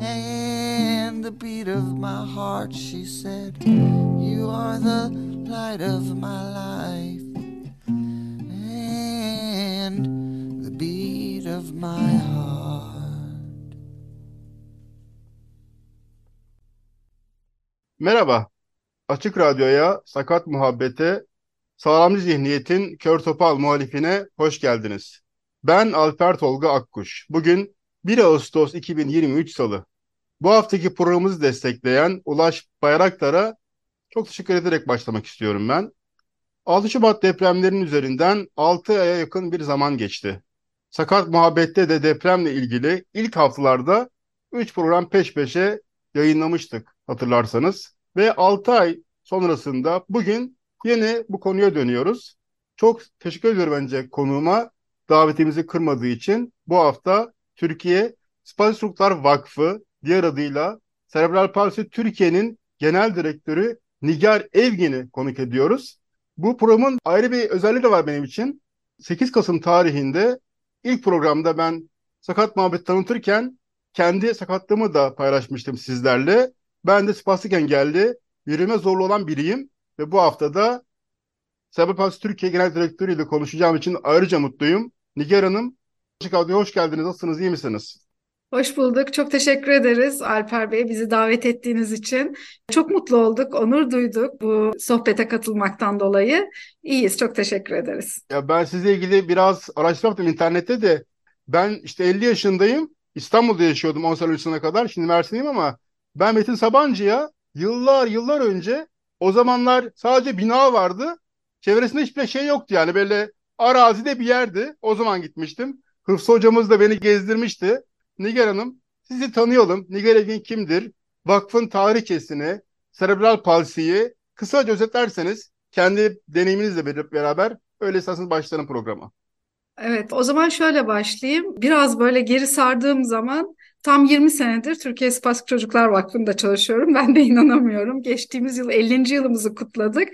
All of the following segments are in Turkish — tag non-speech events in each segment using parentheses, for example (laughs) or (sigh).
and the beat of my heart. She said, You are the light of my life and the beat of my heart. Merhaba. Açık Radyo'ya, Sakat Muhabbet'e, Sağlamcı Zihniyet'in Kör Topal muhalifine hoş geldiniz. Ben Alper Tolga Akkuş. Bugün 1 Ağustos 2023 Salı. Bu haftaki programımızı destekleyen Ulaş Bayraktar'a çok teşekkür ederek başlamak istiyorum ben. 6 Şubat depremlerinin üzerinden 6 aya yakın bir zaman geçti. Sakat Muhabbet'te de depremle ilgili ilk haftalarda 3 program peş peşe yayınlamıştık hatırlarsanız. Ve 6 ay sonrasında bugün yine bu konuya dönüyoruz. Çok teşekkür ediyorum önce konuğuma davetimizi kırmadığı için. Bu hafta Türkiye Spastik Çocuklar Vakfı diğer adıyla Serebral Palsi Türkiye'nin genel direktörü Nigar Evgin'i konuk ediyoruz. Bu programın ayrı bir özelliği de var benim için. 8 Kasım tarihinde ilk programda ben sakat muhabbet tanıtırken kendi sakatlığımı da paylaşmıştım sizlerle. Ben de spastik engelli, yürüme zorlu olan biriyim ve bu haftada Serbest Partisi Türkiye Genel Direktörü ile konuşacağım için ayrıca mutluyum. Nigar Hanım, Açık Radyo'ya hoş geldiniz. Nasılsınız, iyi misiniz? Hoş bulduk. Çok teşekkür ederiz Alper Bey bizi davet ettiğiniz için. Çok mutlu olduk, onur duyduk bu sohbete katılmaktan dolayı. İyiyiz, çok teşekkür ederiz. Ya ben sizle ilgili biraz araştırma yaptım internette de. Ben işte 50 yaşındayım. İstanbul'da yaşıyordum 10 sene öncesine kadar. Şimdi Mersin'deyim ama ben Metin Sabancı'ya yıllar yıllar önce o zamanlar sadece bina vardı. Çevresinde hiçbir şey yoktu yani böyle arazide bir yerdi. O zaman gitmiştim. Hıfzı hocamız da beni gezdirmişti. Nigar Hanım sizi tanıyalım. Nigar Evgin kimdir? Vakfın tarihçesini, serebral palsiyi kısaca özetlerseniz kendi deneyiminizle beraber öyle isterseniz başlayalım programa. Evet, o zaman şöyle başlayayım. Biraz böyle geri sardığım zaman tam 20 senedir Türkiye Spastik Çocuklar Vakfı'nda çalışıyorum. Ben de inanamıyorum. Geçtiğimiz yıl 50. yılımızı kutladık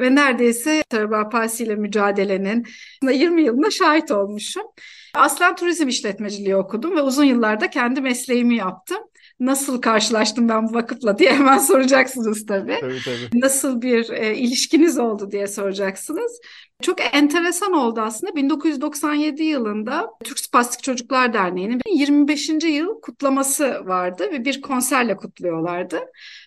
ve neredeyse serebral palsi ile mücadelenin 20 yılına şahit olmuşum. Aslen turizm işletmeciliği okudum ve uzun yıllarda kendi mesleğimi yaptım. Nasıl karşılaştım ben bu vakıfla diye (laughs) hemen soracaksınız tabii. Tabii tabii. Nasıl bir e, ilişkiniz oldu diye soracaksınız. Çok enteresan oldu aslında. 1997 yılında Türk Spastik Çocuklar Derneği'nin 25. yıl kutlaması vardı ve bir konserle kutluyorlardı.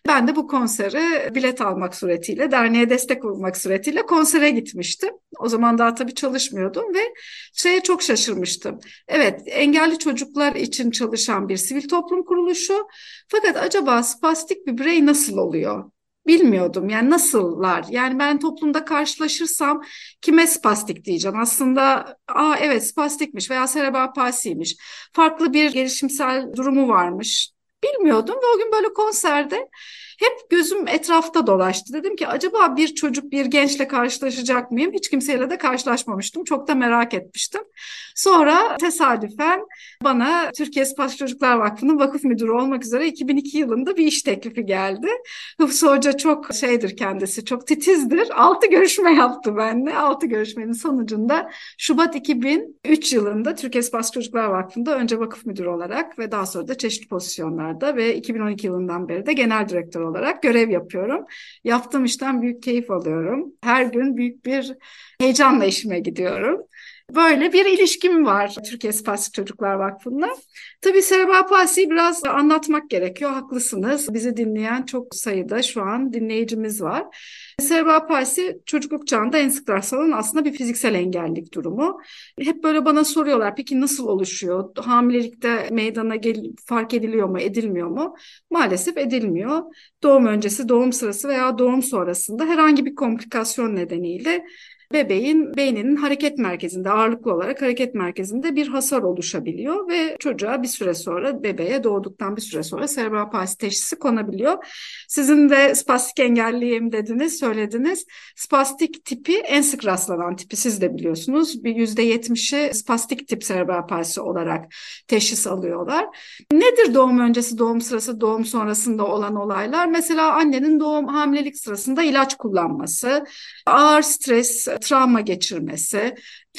Ben de bu konsere bilet almak suretiyle, derneğe destek olmak suretiyle konsere gitmiştim. O zaman daha tabii çalışmıyordum ve şeye çok şaşırmıştım. Evet, engelli çocuklar için çalışan bir sivil toplum kuruluşu. Fakat acaba spastik bir birey nasıl oluyor? Bilmiyordum. Yani nasıllar? Yani ben toplumda karşılaşırsam kime spastik diyeceğim? Aslında aa evet spastikmiş veya serebral palsiymiş. Farklı bir gelişimsel durumu varmış. Bilmiyordum ve o gün böyle konserde hep gözüm etrafta dolaştı. Dedim ki acaba bir çocuk bir gençle karşılaşacak mıyım? Hiç kimseyle de karşılaşmamıştım. Çok da merak etmiştim. Sonra tesadüfen bana Türkiye Spastik Çocuklar Vakfı'nın vakıf müdürü olmak üzere 2002 yılında bir iş teklifi geldi. Hıfzı Hoca çok şeydir kendisi, çok titizdir. Altı görüşme yaptı benimle. Altı görüşmenin sonucunda Şubat 2003 yılında Türkiye Spastik Çocuklar Vakfı'nda önce vakıf müdürü olarak ve daha sonra da çeşitli pozisyonlarda ve 2012 yılından beri de genel direktör olarak görev yapıyorum. Yaptığım işten büyük keyif alıyorum. Her gün büyük bir heyecanla işime gidiyorum. Böyle bir ilişkim var Türkiye Spastik Çocuklar Vakfı'nda. Tabii serebral palsiyi biraz anlatmak gerekiyor. Haklısınız. Bizi dinleyen çok sayıda şu an dinleyicimiz var. Serebral palsi çocukluk çağında en sık rastlanan aslında bir fiziksel engellilik durumu. Hep böyle bana soruyorlar peki nasıl oluşuyor? Hamilelikte meydana gel fark ediliyor mu, edilmiyor mu? Maalesef edilmiyor. Doğum öncesi, doğum sırası veya doğum sonrasında herhangi bir komplikasyon nedeniyle bebeğin beyninin hareket merkezinde ağırlıklı olarak hareket merkezinde bir hasar oluşabiliyor ve çocuğa bir süre sonra bebeğe doğduktan bir süre sonra serebral palsi teşhisi konabiliyor. Sizin de spastik engelliyim dediniz, söylediniz. Spastik tipi en sık rastlanan tipi siz de biliyorsunuz. Bir yüzde yetmişi spastik tip serebral palsi olarak teşhis alıyorlar. Nedir doğum öncesi, doğum sırası, doğum sonrasında olan olaylar? Mesela annenin doğum hamilelik sırasında ilaç kullanması, ağır stres, travma geçirmesi,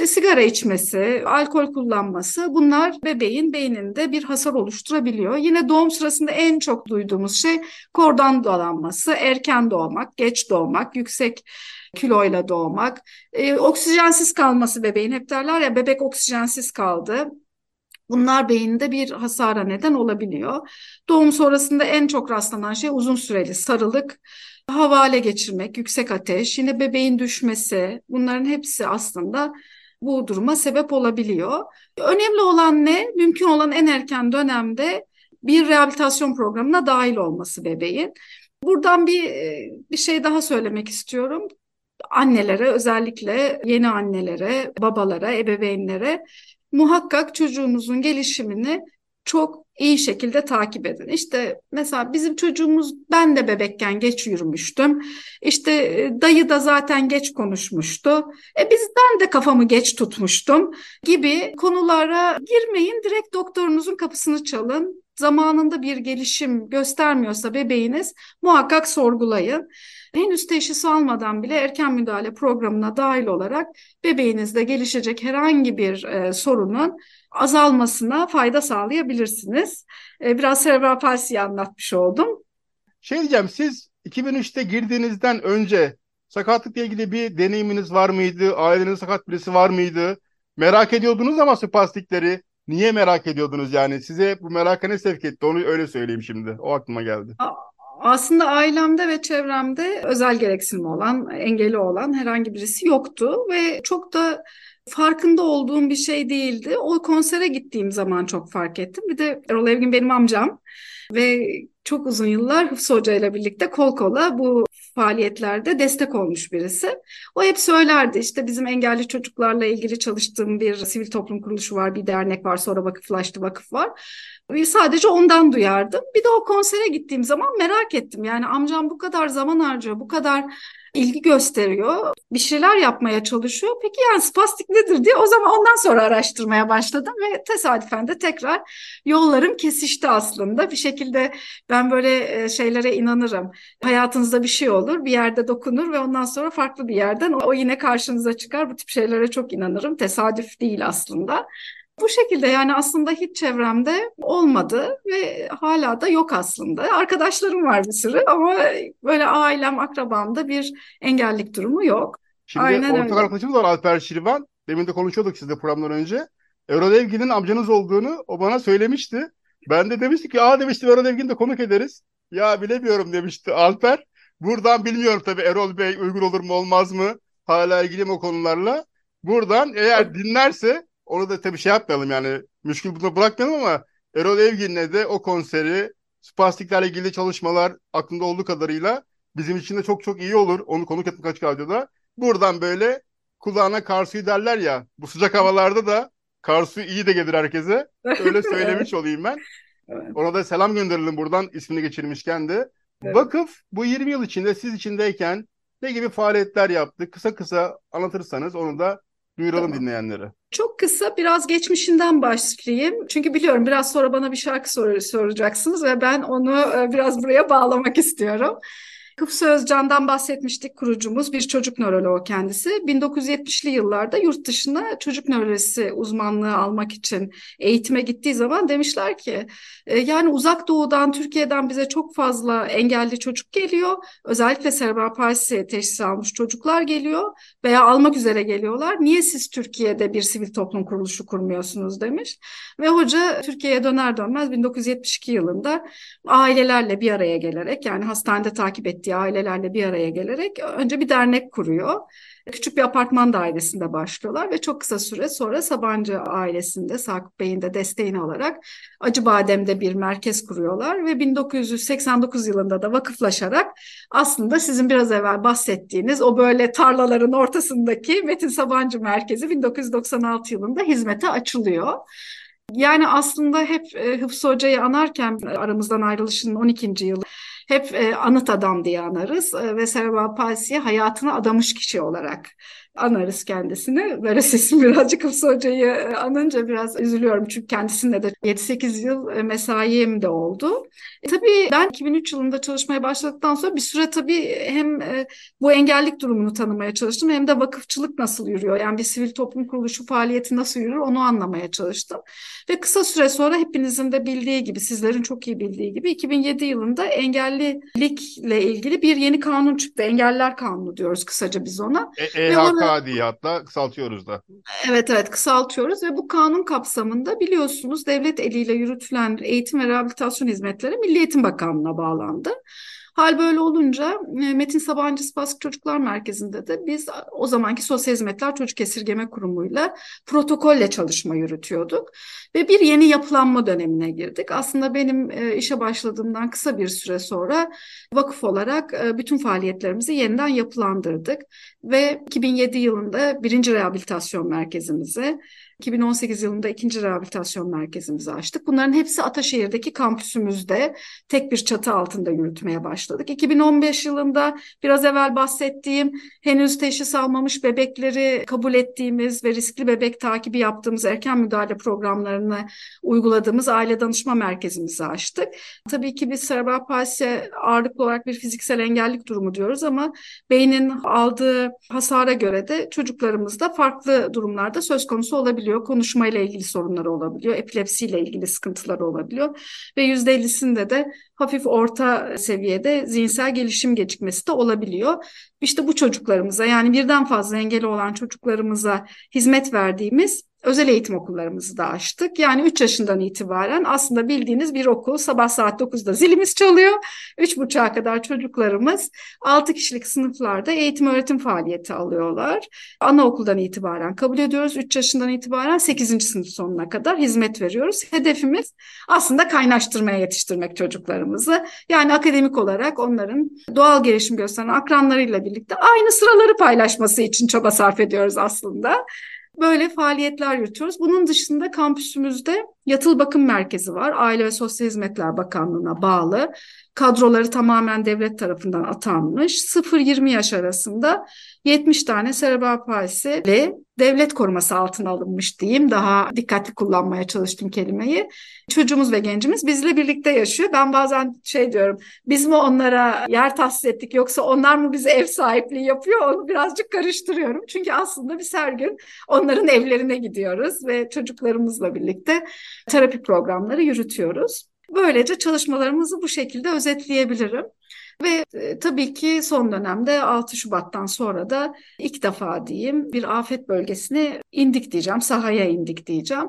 sigara içmesi, alkol kullanması bunlar bebeğin beyninde bir hasar oluşturabiliyor. Yine doğum sırasında en çok duyduğumuz şey kordan dolanması, erken doğmak, geç doğmak, yüksek kiloyla doğmak, e, oksijensiz kalması bebeğin hep derler ya bebek oksijensiz kaldı. Bunlar beyinde bir hasara neden olabiliyor. Doğum sonrasında en çok rastlanan şey uzun süreli sarılık, havale geçirmek, yüksek ateş, yine bebeğin düşmesi bunların hepsi aslında bu duruma sebep olabiliyor. Önemli olan ne? Mümkün olan en erken dönemde bir rehabilitasyon programına dahil olması bebeğin. Buradan bir bir şey daha söylemek istiyorum. Annelere özellikle yeni annelere, babalara, ebeveynlere muhakkak çocuğunuzun gelişimini çok iyi şekilde takip edin. İşte mesela bizim çocuğumuz ben de bebekken geç yürümüştüm. İşte e, dayı da zaten geç konuşmuştu. E bizden de kafamı geç tutmuştum gibi konulara girmeyin. Direkt doktorunuzun kapısını çalın. Zamanında bir gelişim göstermiyorsa bebeğiniz muhakkak sorgulayın. Henüz teşhis almadan bile erken müdahale programına dahil olarak bebeğinizde gelişecek herhangi bir e, sorunun azalmasına fayda sağlayabilirsiniz. E, biraz serebral palsiyi anlatmış oldum. Şey diyeceğim siz 2003'te girdiğinizden önce sakatlıkla ilgili bir deneyiminiz var mıydı? Ailenizde sakat birisi var mıydı? Merak ediyordunuz ama spastikleri. Niye merak ediyordunuz yani? Size bu meraka ne sevk etti? Onu öyle söyleyeyim şimdi. O aklıma geldi. Aslında ailemde ve çevremde özel gereksinimi olan, engeli olan herhangi birisi yoktu ve çok da farkında olduğum bir şey değildi. O konsere gittiğim zaman çok fark ettim. Bir de Erol Evgin benim amcam ve çok uzun yıllar Hıfzı Hoca ile birlikte kol kola bu faaliyetlerde destek olmuş birisi. O hep söylerdi işte bizim engelli çocuklarla ilgili çalıştığım bir sivil toplum kuruluşu var, bir dernek var, sonra vakıflaştı vakıf var. Sadece ondan duyardım. Bir de o konsere gittiğim zaman merak ettim. Yani amcam bu kadar zaman harcıyor, bu kadar ilgi gösteriyor. Bir şeyler yapmaya çalışıyor. Peki yani spastik nedir diye o zaman ondan sonra araştırmaya başladım ve tesadüfen de tekrar yollarım kesişti aslında. Bir şekilde ben böyle e, şeylere inanırım. Hayatınızda bir şey olur, bir yerde dokunur ve ondan sonra farklı bir yerden o yine karşınıza çıkar. Bu tip şeylere çok inanırım. Tesadüf değil aslında. Bu şekilde yani aslında hiç çevremde olmadı ve hala da yok aslında. Arkadaşlarım var bir sürü ama böyle ailem, akrabamda bir engellik durumu yok. Şimdi Aynen ortak öyle. arkadaşımız var Alper Şirvan. Demin de konuşuyorduk sizle programdan önce. Evgin'in amcanız olduğunu o bana söylemişti. Ben de demiştik ki aa demiştim Erol Evgin'i de konuk ederiz. Ya bilemiyorum demişti Alper. Buradan bilmiyorum tabii Erol Bey uygun olur mu olmaz mı? Hala ilgiliyim o konularla. Buradan eğer dinlerse onu da tabii şey yapmayalım yani müşkül bunu bırakmayalım ama Erol Evgin'le de o konseri spastiklerle ilgili çalışmalar aklında olduğu kadarıyla bizim için de çok çok iyi olur. Onu konuk etmek açık radyoda. Buradan böyle kulağına karsuyu derler ya bu sıcak havalarda da karsu iyi de gelir herkese. Öyle (laughs) söylemiş olayım ben. Evet. Ona da selam gönderelim buradan ismini geçirmişken de. Evet. Vakıf bu 20 yıl içinde siz içindeyken ne gibi faaliyetler yaptı? Kısa kısa anlatırsanız onu da duyuralım tamam. dinleyenlere. Çok kısa biraz geçmişinden başlayayım. Çünkü biliyorum biraz sonra bana bir şarkı sor soracaksınız ve ben onu e, biraz buraya bağlamak istiyorum. Hıfzı Özcan'dan bahsetmiştik kurucumuz bir çocuk nöroloğu kendisi. 1970'li yıllarda yurt dışına çocuk nörolojisi uzmanlığı almak için eğitime gittiği zaman demişler ki e, yani uzak doğudan Türkiye'den bize çok fazla engelli çocuk geliyor. Özellikle serebral palsi teşhisi almış çocuklar geliyor veya almak üzere geliyorlar. Niye siz Türkiye'de bir sivil toplum kuruluşu kurmuyorsunuz demiş. Ve hoca Türkiye'ye döner dönmez 1972 yılında ailelerle bir araya gelerek yani hastanede takip ettiği ailelerle bir araya gelerek önce bir dernek kuruyor. Küçük bir apartman dairesinde başlıyorlar ve çok kısa süre sonra Sabancı ailesinde Sakıp Bey'in de desteğini alarak Acıbadem'de bir merkez kuruyorlar ve 1989 yılında da vakıflaşarak aslında sizin biraz evvel bahsettiğiniz o böyle tarlaların ortasındaki Metin Sabancı Merkezi 1996 yılında hizmete açılıyor. Yani aslında hep e, Hıfzı Hoca'yı anarken aramızdan ayrılışının 12. yılı hep e, anıt adam diye anarız e, ve Serva Palsi'ye hayatını adamış kişi olarak anarız kendisini. Böyle sesim (laughs) birazcık Hıfzı Hoca'yı e, anınca biraz üzülüyorum çünkü kendisinde de 7-8 yıl e, mesaim de oldu. E, tabii ben 2003 yılında çalışmaya başladıktan sonra bir süre tabii hem e, bu engellik durumunu tanımaya çalıştım hem de vakıfçılık nasıl yürüyor? Yani bir sivil toplum kuruluşu faaliyeti nasıl yürür onu anlamaya çalıştım. Ve kısa süre sonra hepinizin de bildiği gibi, sizlerin çok iyi bildiği gibi 2007 yılında engellilikle ilgili bir yeni kanun çıktı. Engeller Kanunu diyoruz kısaca biz ona. E, Diye hatta kısaltıyoruz da. Evet evet kısaltıyoruz ve bu kanun kapsamında biliyorsunuz devlet eliyle yürütülen eğitim ve rehabilitasyon hizmetleri Milli Eğitim Bakanlığı'na bağlandı. Hal böyle olunca e, Metin Sabancı Spastik Çocuklar Merkezi'nde de biz o zamanki Sosyal Hizmetler Çocuk Esirgeme Kurumu'yla protokolle çalışma yürütüyorduk. Ve bir yeni yapılanma dönemine girdik. Aslında benim e, işe başladığımdan kısa bir süre sonra vakıf olarak e, bütün faaliyetlerimizi yeniden yapılandırdık. Ve 2007 yılında birinci rehabilitasyon merkezimizi 2018 yılında ikinci rehabilitasyon merkezimizi açtık. Bunların hepsi Ataşehir'deki kampüsümüzde tek bir çatı altında yürütmeye başladık. 2015 yılında biraz evvel bahsettiğim henüz teşhis almamış bebekleri kabul ettiğimiz ve riskli bebek takibi yaptığımız erken müdahale programlarını uyguladığımız aile danışma merkezimizi açtık. Tabii ki biz serebral palsi ağırlıklı olarak bir fiziksel engellik durumu diyoruz ama beynin aldığı hasara göre de çocuklarımızda farklı durumlarda söz konusu olabilir olabiliyor. Konuşmayla ilgili sorunları olabiliyor. Epilepsiyle ilgili sıkıntıları olabiliyor. Ve %50'sinde de hafif orta seviyede zihinsel gelişim gecikmesi de olabiliyor. İşte bu çocuklarımıza yani birden fazla engeli olan çocuklarımıza hizmet verdiğimiz özel eğitim okullarımızı da açtık. Yani 3 yaşından itibaren aslında bildiğiniz bir okul sabah saat 9'da zilimiz çalıyor. 3.30'a kadar çocuklarımız 6 kişilik sınıflarda eğitim öğretim faaliyeti alıyorlar. Anaokuldan itibaren kabul ediyoruz. 3 yaşından itibaren 8. sınıf sonuna kadar hizmet veriyoruz. Hedefimiz aslında kaynaştırmaya yetiştirmek çocuklarımızı. Yani akademik olarak onların doğal gelişim gösteren akranlarıyla birlikte aynı sıraları paylaşması için çaba sarf ediyoruz aslında. Böyle faaliyetler yürütüyoruz. Bunun dışında kampüsümüzde yatıl bakım merkezi var. Aile ve Sosyal Hizmetler Bakanlığı'na bağlı. Kadroları tamamen devlet tarafından atanmış. 0-20 yaş arasında 70 tane serebral palsili devlet koruması altına alınmış diyeyim. Daha dikkatli kullanmaya çalıştım kelimeyi. Çocuğumuz ve gencimiz bizle birlikte yaşıyor. Ben bazen şey diyorum, biz mi onlara yer tahsis ettik yoksa onlar mı bize ev sahipliği yapıyor? Onu birazcık karıştırıyorum. Çünkü aslında biz her gün onların evlerine gidiyoruz ve çocuklarımızla birlikte terapi programları yürütüyoruz. Böylece çalışmalarımızı bu şekilde özetleyebilirim. Ve e, tabii ki son dönemde 6 Şubat'tan sonra da ilk defa diyeyim bir afet bölgesine indik diyeceğim, sahaya indik diyeceğim.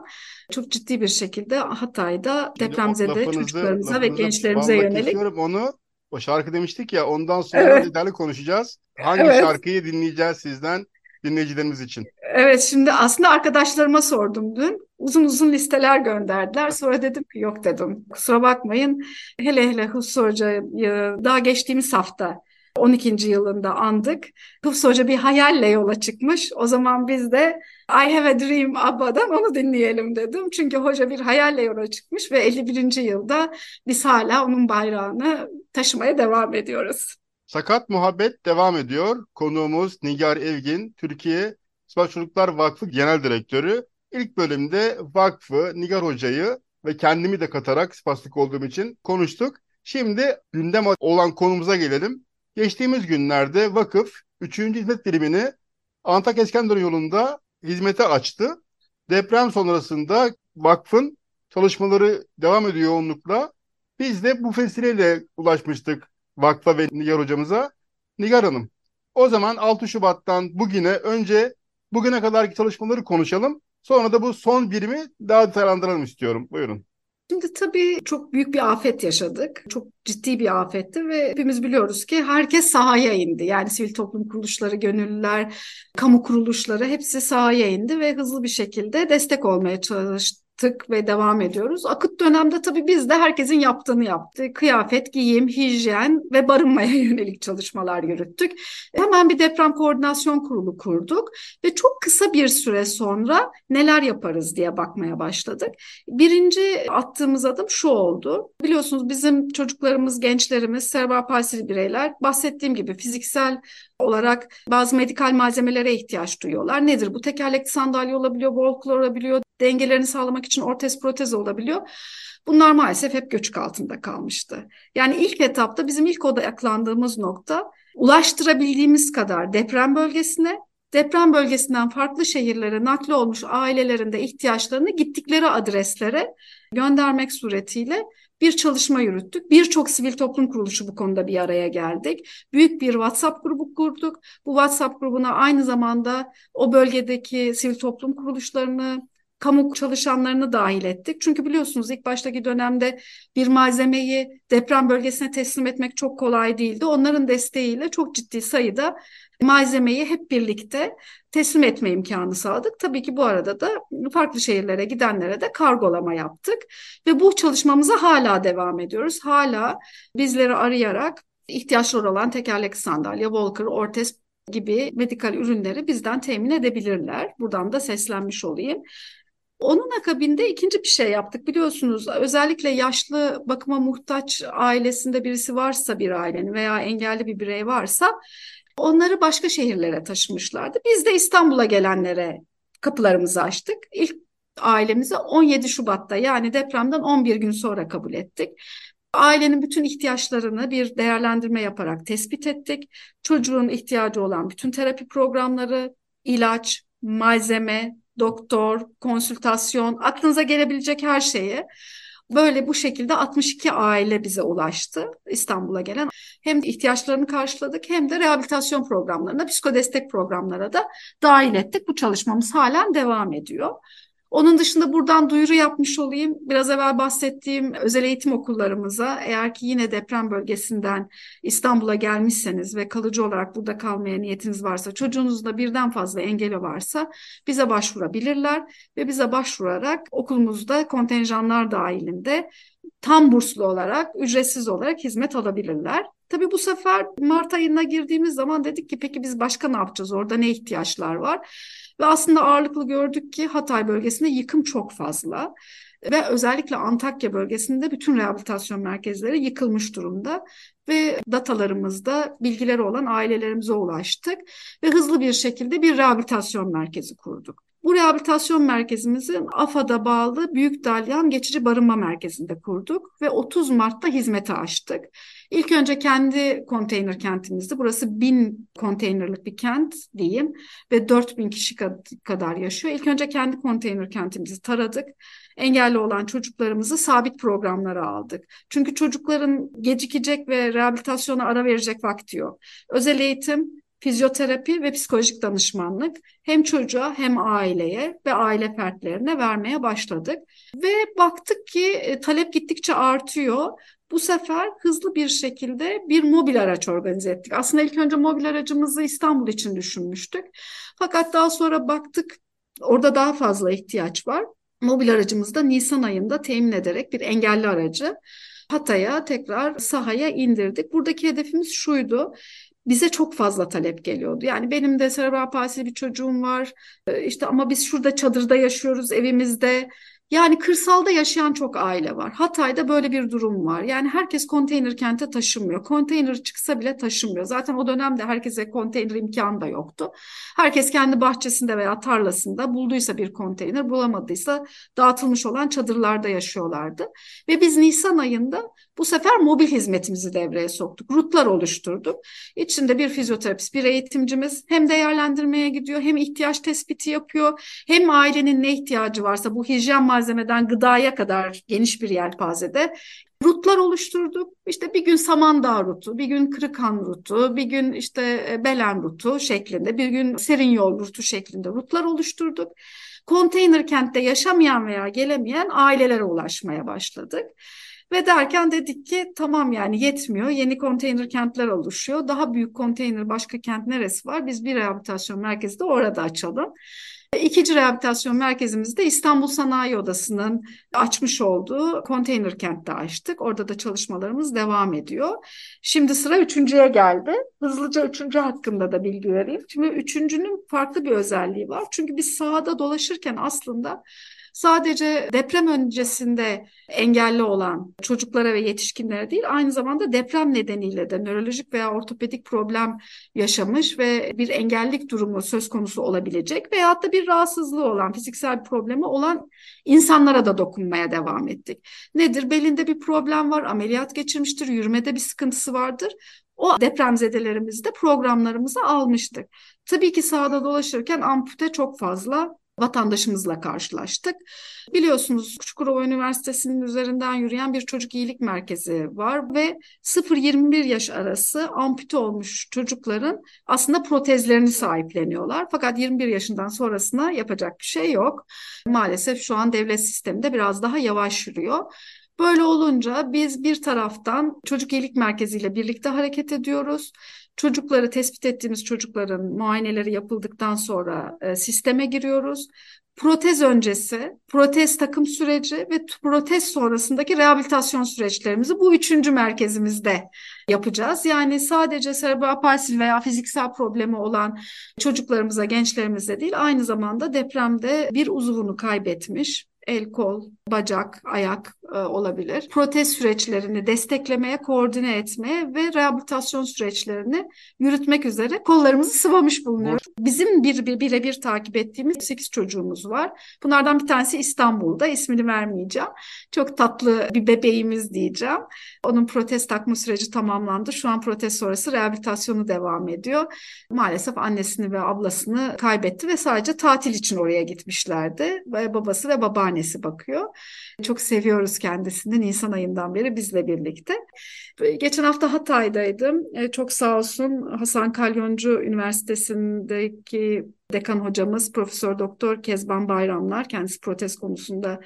Çok ciddi bir şekilde Hatay'da depremzede çocuklarımıza ve gençlerimize yönelik. Onu o şarkı demiştik ya ondan sonra evet. detaylı konuşacağız. Hangi evet. şarkıyı dinleyeceğiz sizden dinleyicilerimiz için? Evet şimdi aslında arkadaşlarıma sordum dün. Uzun uzun listeler gönderdiler. Sonra dedim ki yok dedim. Kusura bakmayın. Hele hele Hüsnü Hoca'yı daha geçtiğimiz hafta 12. yılında andık. Hüsnü Hoca bir hayalle yola çıkmış. O zaman biz de I Have a Dream Abba'dan onu dinleyelim dedim. Çünkü hoca bir hayalle yola çıkmış ve 51. yılda biz hala onun bayrağını taşımaya devam ediyoruz. Sakat Muhabbet devam ediyor. Konuğumuz Nigar Evgin, Türkiye Sıfat Çocuklar Vakfı Genel Direktörü. İlk bölümde vakfı, Nigar Hoca'yı ve kendimi de katarak spastik olduğum için konuştuk. Şimdi gündem olan konumuza gelelim. Geçtiğimiz günlerde vakıf 3. hizmet birimini Antakya İskenderun yolunda hizmete açtı. Deprem sonrasında vakfın çalışmaları devam ediyor yoğunlukla. Biz de bu vesileyle ulaşmıştık vakfa ve Nigar hocamıza. Nigar Hanım, o zaman 6 Şubat'tan bugüne önce bugüne kadarki çalışmaları konuşalım. Sonra da bu son birimi daha detaylandıralım istiyorum. Buyurun. Şimdi tabii çok büyük bir afet yaşadık. Çok ciddi bir afetti ve hepimiz biliyoruz ki herkes sahaya indi. Yani sivil toplum kuruluşları, gönüllüler, kamu kuruluşları hepsi sahaya indi ve hızlı bir şekilde destek olmaya çalıştı yaptık ve devam ediyoruz. Akıt dönemde tabii biz de herkesin yaptığını yaptık. Kıyafet, giyim, hijyen ve barınmaya (laughs) yönelik çalışmalar yürüttük. Hemen bir deprem koordinasyon kurulu kurduk ve çok kısa bir süre sonra neler yaparız diye bakmaya başladık. Birinci attığımız adım şu oldu. Biliyorsunuz bizim çocuklarımız, gençlerimiz, serebral palsili bireyler bahsettiğim gibi fiziksel olarak bazı medikal malzemelere ihtiyaç duyuyorlar. Nedir bu? Tekerlekli sandalye olabiliyor, volklar olabiliyor, dengelerini sağlamak için ortez protez olabiliyor. Bunlar maalesef hep göçük altında kalmıştı. Yani ilk etapta bizim ilk odaklandığımız nokta ulaştırabildiğimiz kadar deprem bölgesine, deprem bölgesinden farklı şehirlere nakli olmuş ailelerin de ihtiyaçlarını gittikleri adreslere göndermek suretiyle bir çalışma yürüttük. Birçok sivil toplum kuruluşu bu konuda bir araya geldik. Büyük bir WhatsApp grubu kurduk. Bu WhatsApp grubuna aynı zamanda o bölgedeki sivil toplum kuruluşlarını, kamu çalışanlarını dahil ettik. Çünkü biliyorsunuz ilk baştaki dönemde bir malzemeyi deprem bölgesine teslim etmek çok kolay değildi. Onların desteğiyle çok ciddi sayıda malzemeyi hep birlikte teslim etme imkanı sağladık. Tabii ki bu arada da farklı şehirlere gidenlere de kargolama yaptık ve bu çalışmamıza hala devam ediyoruz. Hala bizleri arayarak ihtiyaçları olan tekerlekli sandalye, Walker, ortez gibi medikal ürünleri bizden temin edebilirler. Buradan da seslenmiş olayım. Onun akabinde ikinci bir şey yaptık biliyorsunuz özellikle yaşlı bakıma muhtaç ailesinde birisi varsa bir ailenin veya engelli bir birey varsa onları başka şehirlere taşımışlardı. Biz de İstanbul'a gelenlere kapılarımızı açtık. İlk ailemizi 17 Şubat'ta yani depremden 11 gün sonra kabul ettik. Ailenin bütün ihtiyaçlarını bir değerlendirme yaparak tespit ettik. Çocuğun ihtiyacı olan bütün terapi programları, ilaç, malzeme, doktor, konsültasyon, aklınıza gelebilecek her şeyi böyle bu şekilde 62 aile bize ulaştı İstanbul'a gelen. Hem ihtiyaçlarını karşıladık hem de rehabilitasyon programlarına, psikodestek programlara da dahil ettik. Bu çalışmamız halen devam ediyor. Onun dışında buradan duyuru yapmış olayım. Biraz evvel bahsettiğim özel eğitim okullarımıza eğer ki yine deprem bölgesinden İstanbul'a gelmişseniz ve kalıcı olarak burada kalmaya niyetiniz varsa, çocuğunuzda birden fazla engeli varsa bize başvurabilirler ve bize başvurarak okulumuzda kontenjanlar dahilinde tam burslu olarak, ücretsiz olarak hizmet alabilirler. Tabii bu sefer Mart ayına girdiğimiz zaman dedik ki peki biz başka ne yapacağız? Orada ne ihtiyaçlar var? Ve aslında ağırlıklı gördük ki Hatay bölgesinde yıkım çok fazla. Ve özellikle Antakya bölgesinde bütün rehabilitasyon merkezleri yıkılmış durumda. Ve datalarımızda bilgileri olan ailelerimize ulaştık. Ve hızlı bir şekilde bir rehabilitasyon merkezi kurduk. Bu rehabilitasyon merkezimizi AFAD'a bağlı Büyük Dalyan Geçici Barınma Merkezi'nde kurduk ve 30 Mart'ta hizmete açtık. İlk önce kendi konteyner kentimizde, burası bin konteynerlik bir kent diyeyim ve 4000 kişi kadar yaşıyor. İlk önce kendi konteyner kentimizi taradık. Engelli olan çocuklarımızı sabit programlara aldık. Çünkü çocukların gecikecek ve rehabilitasyona ara verecek vakti yok. Özel eğitim, fizyoterapi ve psikolojik danışmanlık hem çocuğa hem aileye ve aile fertlerine vermeye başladık. Ve baktık ki e, talep gittikçe artıyor. Bu sefer hızlı bir şekilde bir mobil araç organize ettik. Aslında ilk önce mobil aracımızı İstanbul için düşünmüştük. Fakat daha sonra baktık orada daha fazla ihtiyaç var. Mobil aracımızı da Nisan ayında temin ederek bir engelli aracı Hatay'a tekrar sahaya indirdik. Buradaki hedefimiz şuydu bize çok fazla talep geliyordu. Yani benim de serebral palsili bir çocuğum var. Ee, işte ama biz şurada çadırda yaşıyoruz evimizde. Yani kırsalda yaşayan çok aile var. Hatay'da böyle bir durum var. Yani herkes konteyner kente taşımıyor. Konteyner çıksa bile taşımıyor. Zaten o dönemde herkese konteyner imkanı da yoktu. Herkes kendi bahçesinde veya tarlasında bulduysa bir konteyner, bulamadıysa dağıtılmış olan çadırlarda yaşıyorlardı. Ve biz Nisan ayında bu sefer mobil hizmetimizi devreye soktuk. Rutlar oluşturduk. İçinde bir fizyoterapist, bir eğitimcimiz hem değerlendirmeye gidiyor, hem ihtiyaç tespiti yapıyor, hem ailenin ne ihtiyacı varsa bu hijyen malzemeden gıdaya kadar geniş bir yelpazede rutlar oluşturduk. İşte bir gün Samandağ rutu, bir gün Kırıkhan rutu, bir gün işte e, Belen rutu şeklinde, bir gün Serin Yol rutu şeklinde rutlar oluşturduk. Konteyner kentte yaşamayan veya gelemeyen ailelere ulaşmaya başladık. Ve derken dedik ki tamam yani yetmiyor. Yeni konteyner kentler oluşuyor. Daha büyük konteyner başka kent neresi var? Biz bir rehabilitasyon merkezi de orada açalım. İkinci rehabilitasyon merkezimizde İstanbul Sanayi Odası'nın açmış olduğu konteyner kentte açtık. Orada da çalışmalarımız devam ediyor. Şimdi sıra üçüncüye geldi. Hızlıca üçüncü hakkında da bilgi vereyim. Şimdi üçüncünün farklı bir özelliği var. Çünkü biz sahada dolaşırken aslında sadece deprem öncesinde engelli olan çocuklara ve yetişkinlere değil aynı zamanda deprem nedeniyle de nörolojik veya ortopedik problem yaşamış ve bir engellik durumu söz konusu olabilecek veyahut da bir rahatsızlığı olan, fiziksel bir problemi olan insanlara da dokunmaya devam ettik. Nedir? Belinde bir problem var, ameliyat geçirmiştir, yürümede bir sıkıntısı vardır. O depremzedelerimizde programlarımızı almıştık. Tabii ki sahada dolaşırken ampute çok fazla vatandaşımızla karşılaştık. Biliyorsunuz Çukurova Üniversitesi'nin üzerinden yürüyen bir çocuk iyilik merkezi var ve 0-21 yaş arası ampute olmuş çocukların aslında protezlerini sahipleniyorlar. Fakat 21 yaşından sonrasına yapacak bir şey yok. Maalesef şu an devlet sisteminde biraz daha yavaş yürüyor. Böyle olunca biz bir taraftan çocuk iyilik merkeziyle birlikte hareket ediyoruz. Çocukları tespit ettiğimiz çocukların muayeneleri yapıldıktan sonra e, sisteme giriyoruz. Protez öncesi, protez takım süreci ve protez sonrasındaki rehabilitasyon süreçlerimizi bu üçüncü merkezimizde yapacağız. Yani sadece serebral palsi veya fiziksel problemi olan çocuklarımıza, gençlerimize değil, aynı zamanda depremde bir uzuvunu kaybetmiş, el, kol, bacak, ayak e, olabilir. Protez süreçlerini desteklemeye, koordine etmeye ve rehabilitasyon süreçlerini yürütmek üzere kollarımızı sıvamış bulunuyoruz. Bizim bir, bir birebir takip ettiğimiz 8 çocuğumuz var. Bunlardan bir tanesi İstanbul'da. ismini vermeyeceğim. Çok tatlı bir bebeğimiz diyeceğim. Onun protez takma süreci tamamlandı. Şu an protez sonrası rehabilitasyonu devam ediyor. Maalesef annesini ve ablasını kaybetti ve sadece tatil için oraya gitmişlerdi. Ve babası ve babaannesi bakıyor. Çok seviyoruz kendisini Nisan ayından beri bizle birlikte. Geçen hafta Hatay'daydım. E, çok sağ olsun Hasan Kalyoncu Üniversitesi'ndeki dekan hocamız Profesör Doktor Kezban Bayramlar kendisi protez konusunda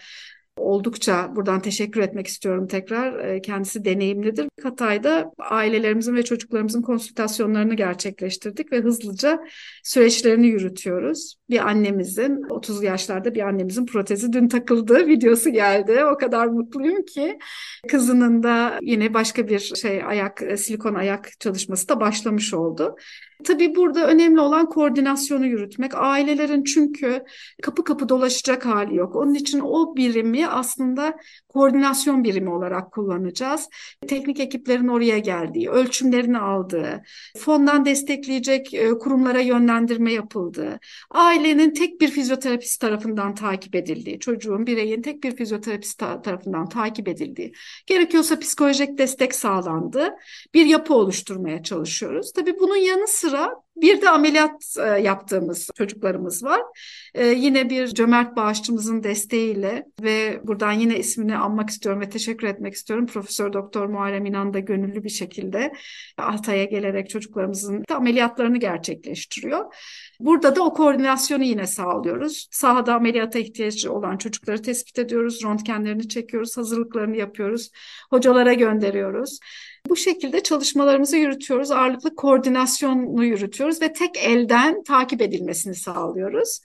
oldukça buradan teşekkür etmek istiyorum tekrar. Ee, kendisi deneyimlidir. Hatay'da ailelerimizin ve çocuklarımızın konsültasyonlarını gerçekleştirdik ve hızlıca süreçlerini yürütüyoruz. Bir annemizin 30 yaşlarda bir annemizin protezi dün takıldı. (laughs) Videosu geldi. O kadar mutluyum ki kızının da yine başka bir şey ayak silikon ayak çalışması da başlamış oldu. Tabii burada önemli olan koordinasyonu yürütmek. Ailelerin çünkü kapı kapı dolaşacak hali yok. Onun için o birimi aslında koordinasyon birimi olarak kullanacağız. Teknik ekiplerin oraya geldiği, ölçümlerini aldığı, fondan destekleyecek e, kurumlara yönlendirme yapıldığı, ailenin tek bir fizyoterapist tarafından takip edildiği, çocuğun, bireyin tek bir fizyoterapist tarafından takip edildiği, gerekiyorsa psikolojik destek sağlandı. Bir yapı oluşturmaya çalışıyoruz. Tabii bunun yanı sıra bir de ameliyat e, yaptığımız çocuklarımız var. E, yine bir cömert bağışçımızın desteğiyle ve buradan yine ismini anmak istiyorum ve teşekkür etmek istiyorum. Profesör Doktor Muharrem İnan da gönüllü bir şekilde Altay'a gelerek çocuklarımızın ameliyatlarını gerçekleştiriyor. Burada da o koordinasyonu yine sağlıyoruz. Sahada ameliyata ihtiyacı olan çocukları tespit ediyoruz, röntgenlerini çekiyoruz, hazırlıklarını yapıyoruz, hocalara gönderiyoruz. Bu şekilde çalışmalarımızı yürütüyoruz. Ağırlıklı koordinasyonu yürütüyoruz ve tek elden takip edilmesini sağlıyoruz.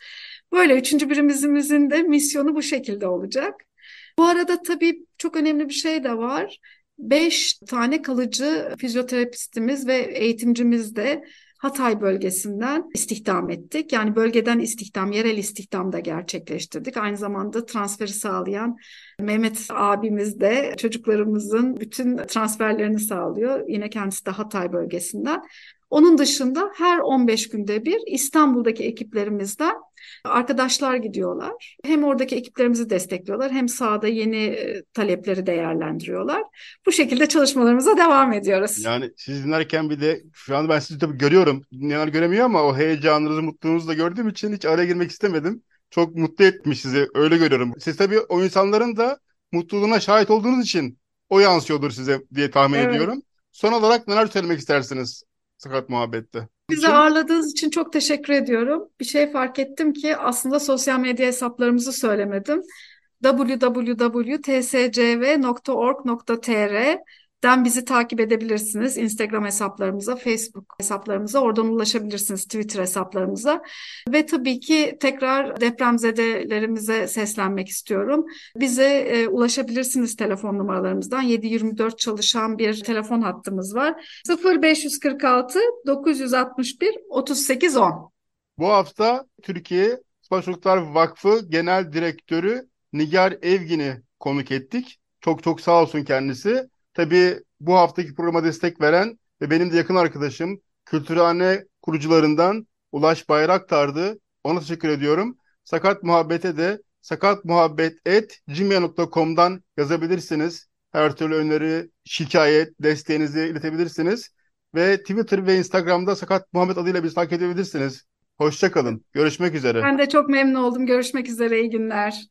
Böyle üçüncü birimizimizin de misyonu bu şekilde olacak. Bu arada tabii çok önemli bir şey de var. Beş tane kalıcı fizyoterapistimiz ve eğitimcimiz de Hatay bölgesinden istihdam ettik. Yani bölgeden istihdam, yerel istihdam da gerçekleştirdik. Aynı zamanda transferi sağlayan Mehmet abimiz de çocuklarımızın bütün transferlerini sağlıyor. Yine kendisi de Hatay bölgesinden. Onun dışında her 15 günde bir İstanbul'daki ekiplerimizden arkadaşlar gidiyorlar. Hem oradaki ekiplerimizi destekliyorlar hem sahada yeni e, talepleri değerlendiriyorlar. Bu şekilde çalışmalarımıza devam ediyoruz. Yani siz dinlerken bir de şu an ben sizi tabii görüyorum. Dinleyenler göremiyor ama o heyecanınızı, mutluluğunuzu da gördüğüm için hiç araya girmek istemedim. Çok mutlu etmiş sizi. Öyle görüyorum. Siz tabii o insanların da mutluluğuna şahit olduğunuz için o yansıyordur size diye tahmin Evet. ediyorum. Son olarak neler söylemek istersiniz Sakat Muhabbet'te? Bizi ağırladığınız için çok teşekkür ediyorum. Bir şey fark ettim ki aslında sosyal medya hesaplarımızı söylemedim. www.tscv.org.tr den bizi takip edebilirsiniz. Instagram hesaplarımıza, Facebook hesaplarımıza, oradan ulaşabilirsiniz Twitter hesaplarımıza. Ve tabii ki tekrar depremzedelerimize seslenmek istiyorum. Bize e, ulaşabilirsiniz telefon numaralarımızdan. 724 çalışan bir telefon hattımız var. 0546 961 38 10. Bu hafta Türkiye Çocuklar Vakfı Genel Direktörü Nigar Evgin'i konuk ettik. Çok çok sağ olsun kendisi. Tabii bu haftaki programa destek veren ve benim de yakın arkadaşım Kültürhane kurucularından Ulaş Bayraktar'dı. Ona teşekkür ediyorum. Sakat Muhabbet'e de sakatmuhabbet@gmail.com'dan yazabilirsiniz. Her türlü öneri, şikayet, desteğinizi iletebilirsiniz. Ve Twitter ve Instagram'da Sakat Muhabbet adıyla bizi takip edebilirsiniz. Hoşça kalın. Görüşmek üzere. Ben de çok memnun oldum. Görüşmek üzere. İyi günler.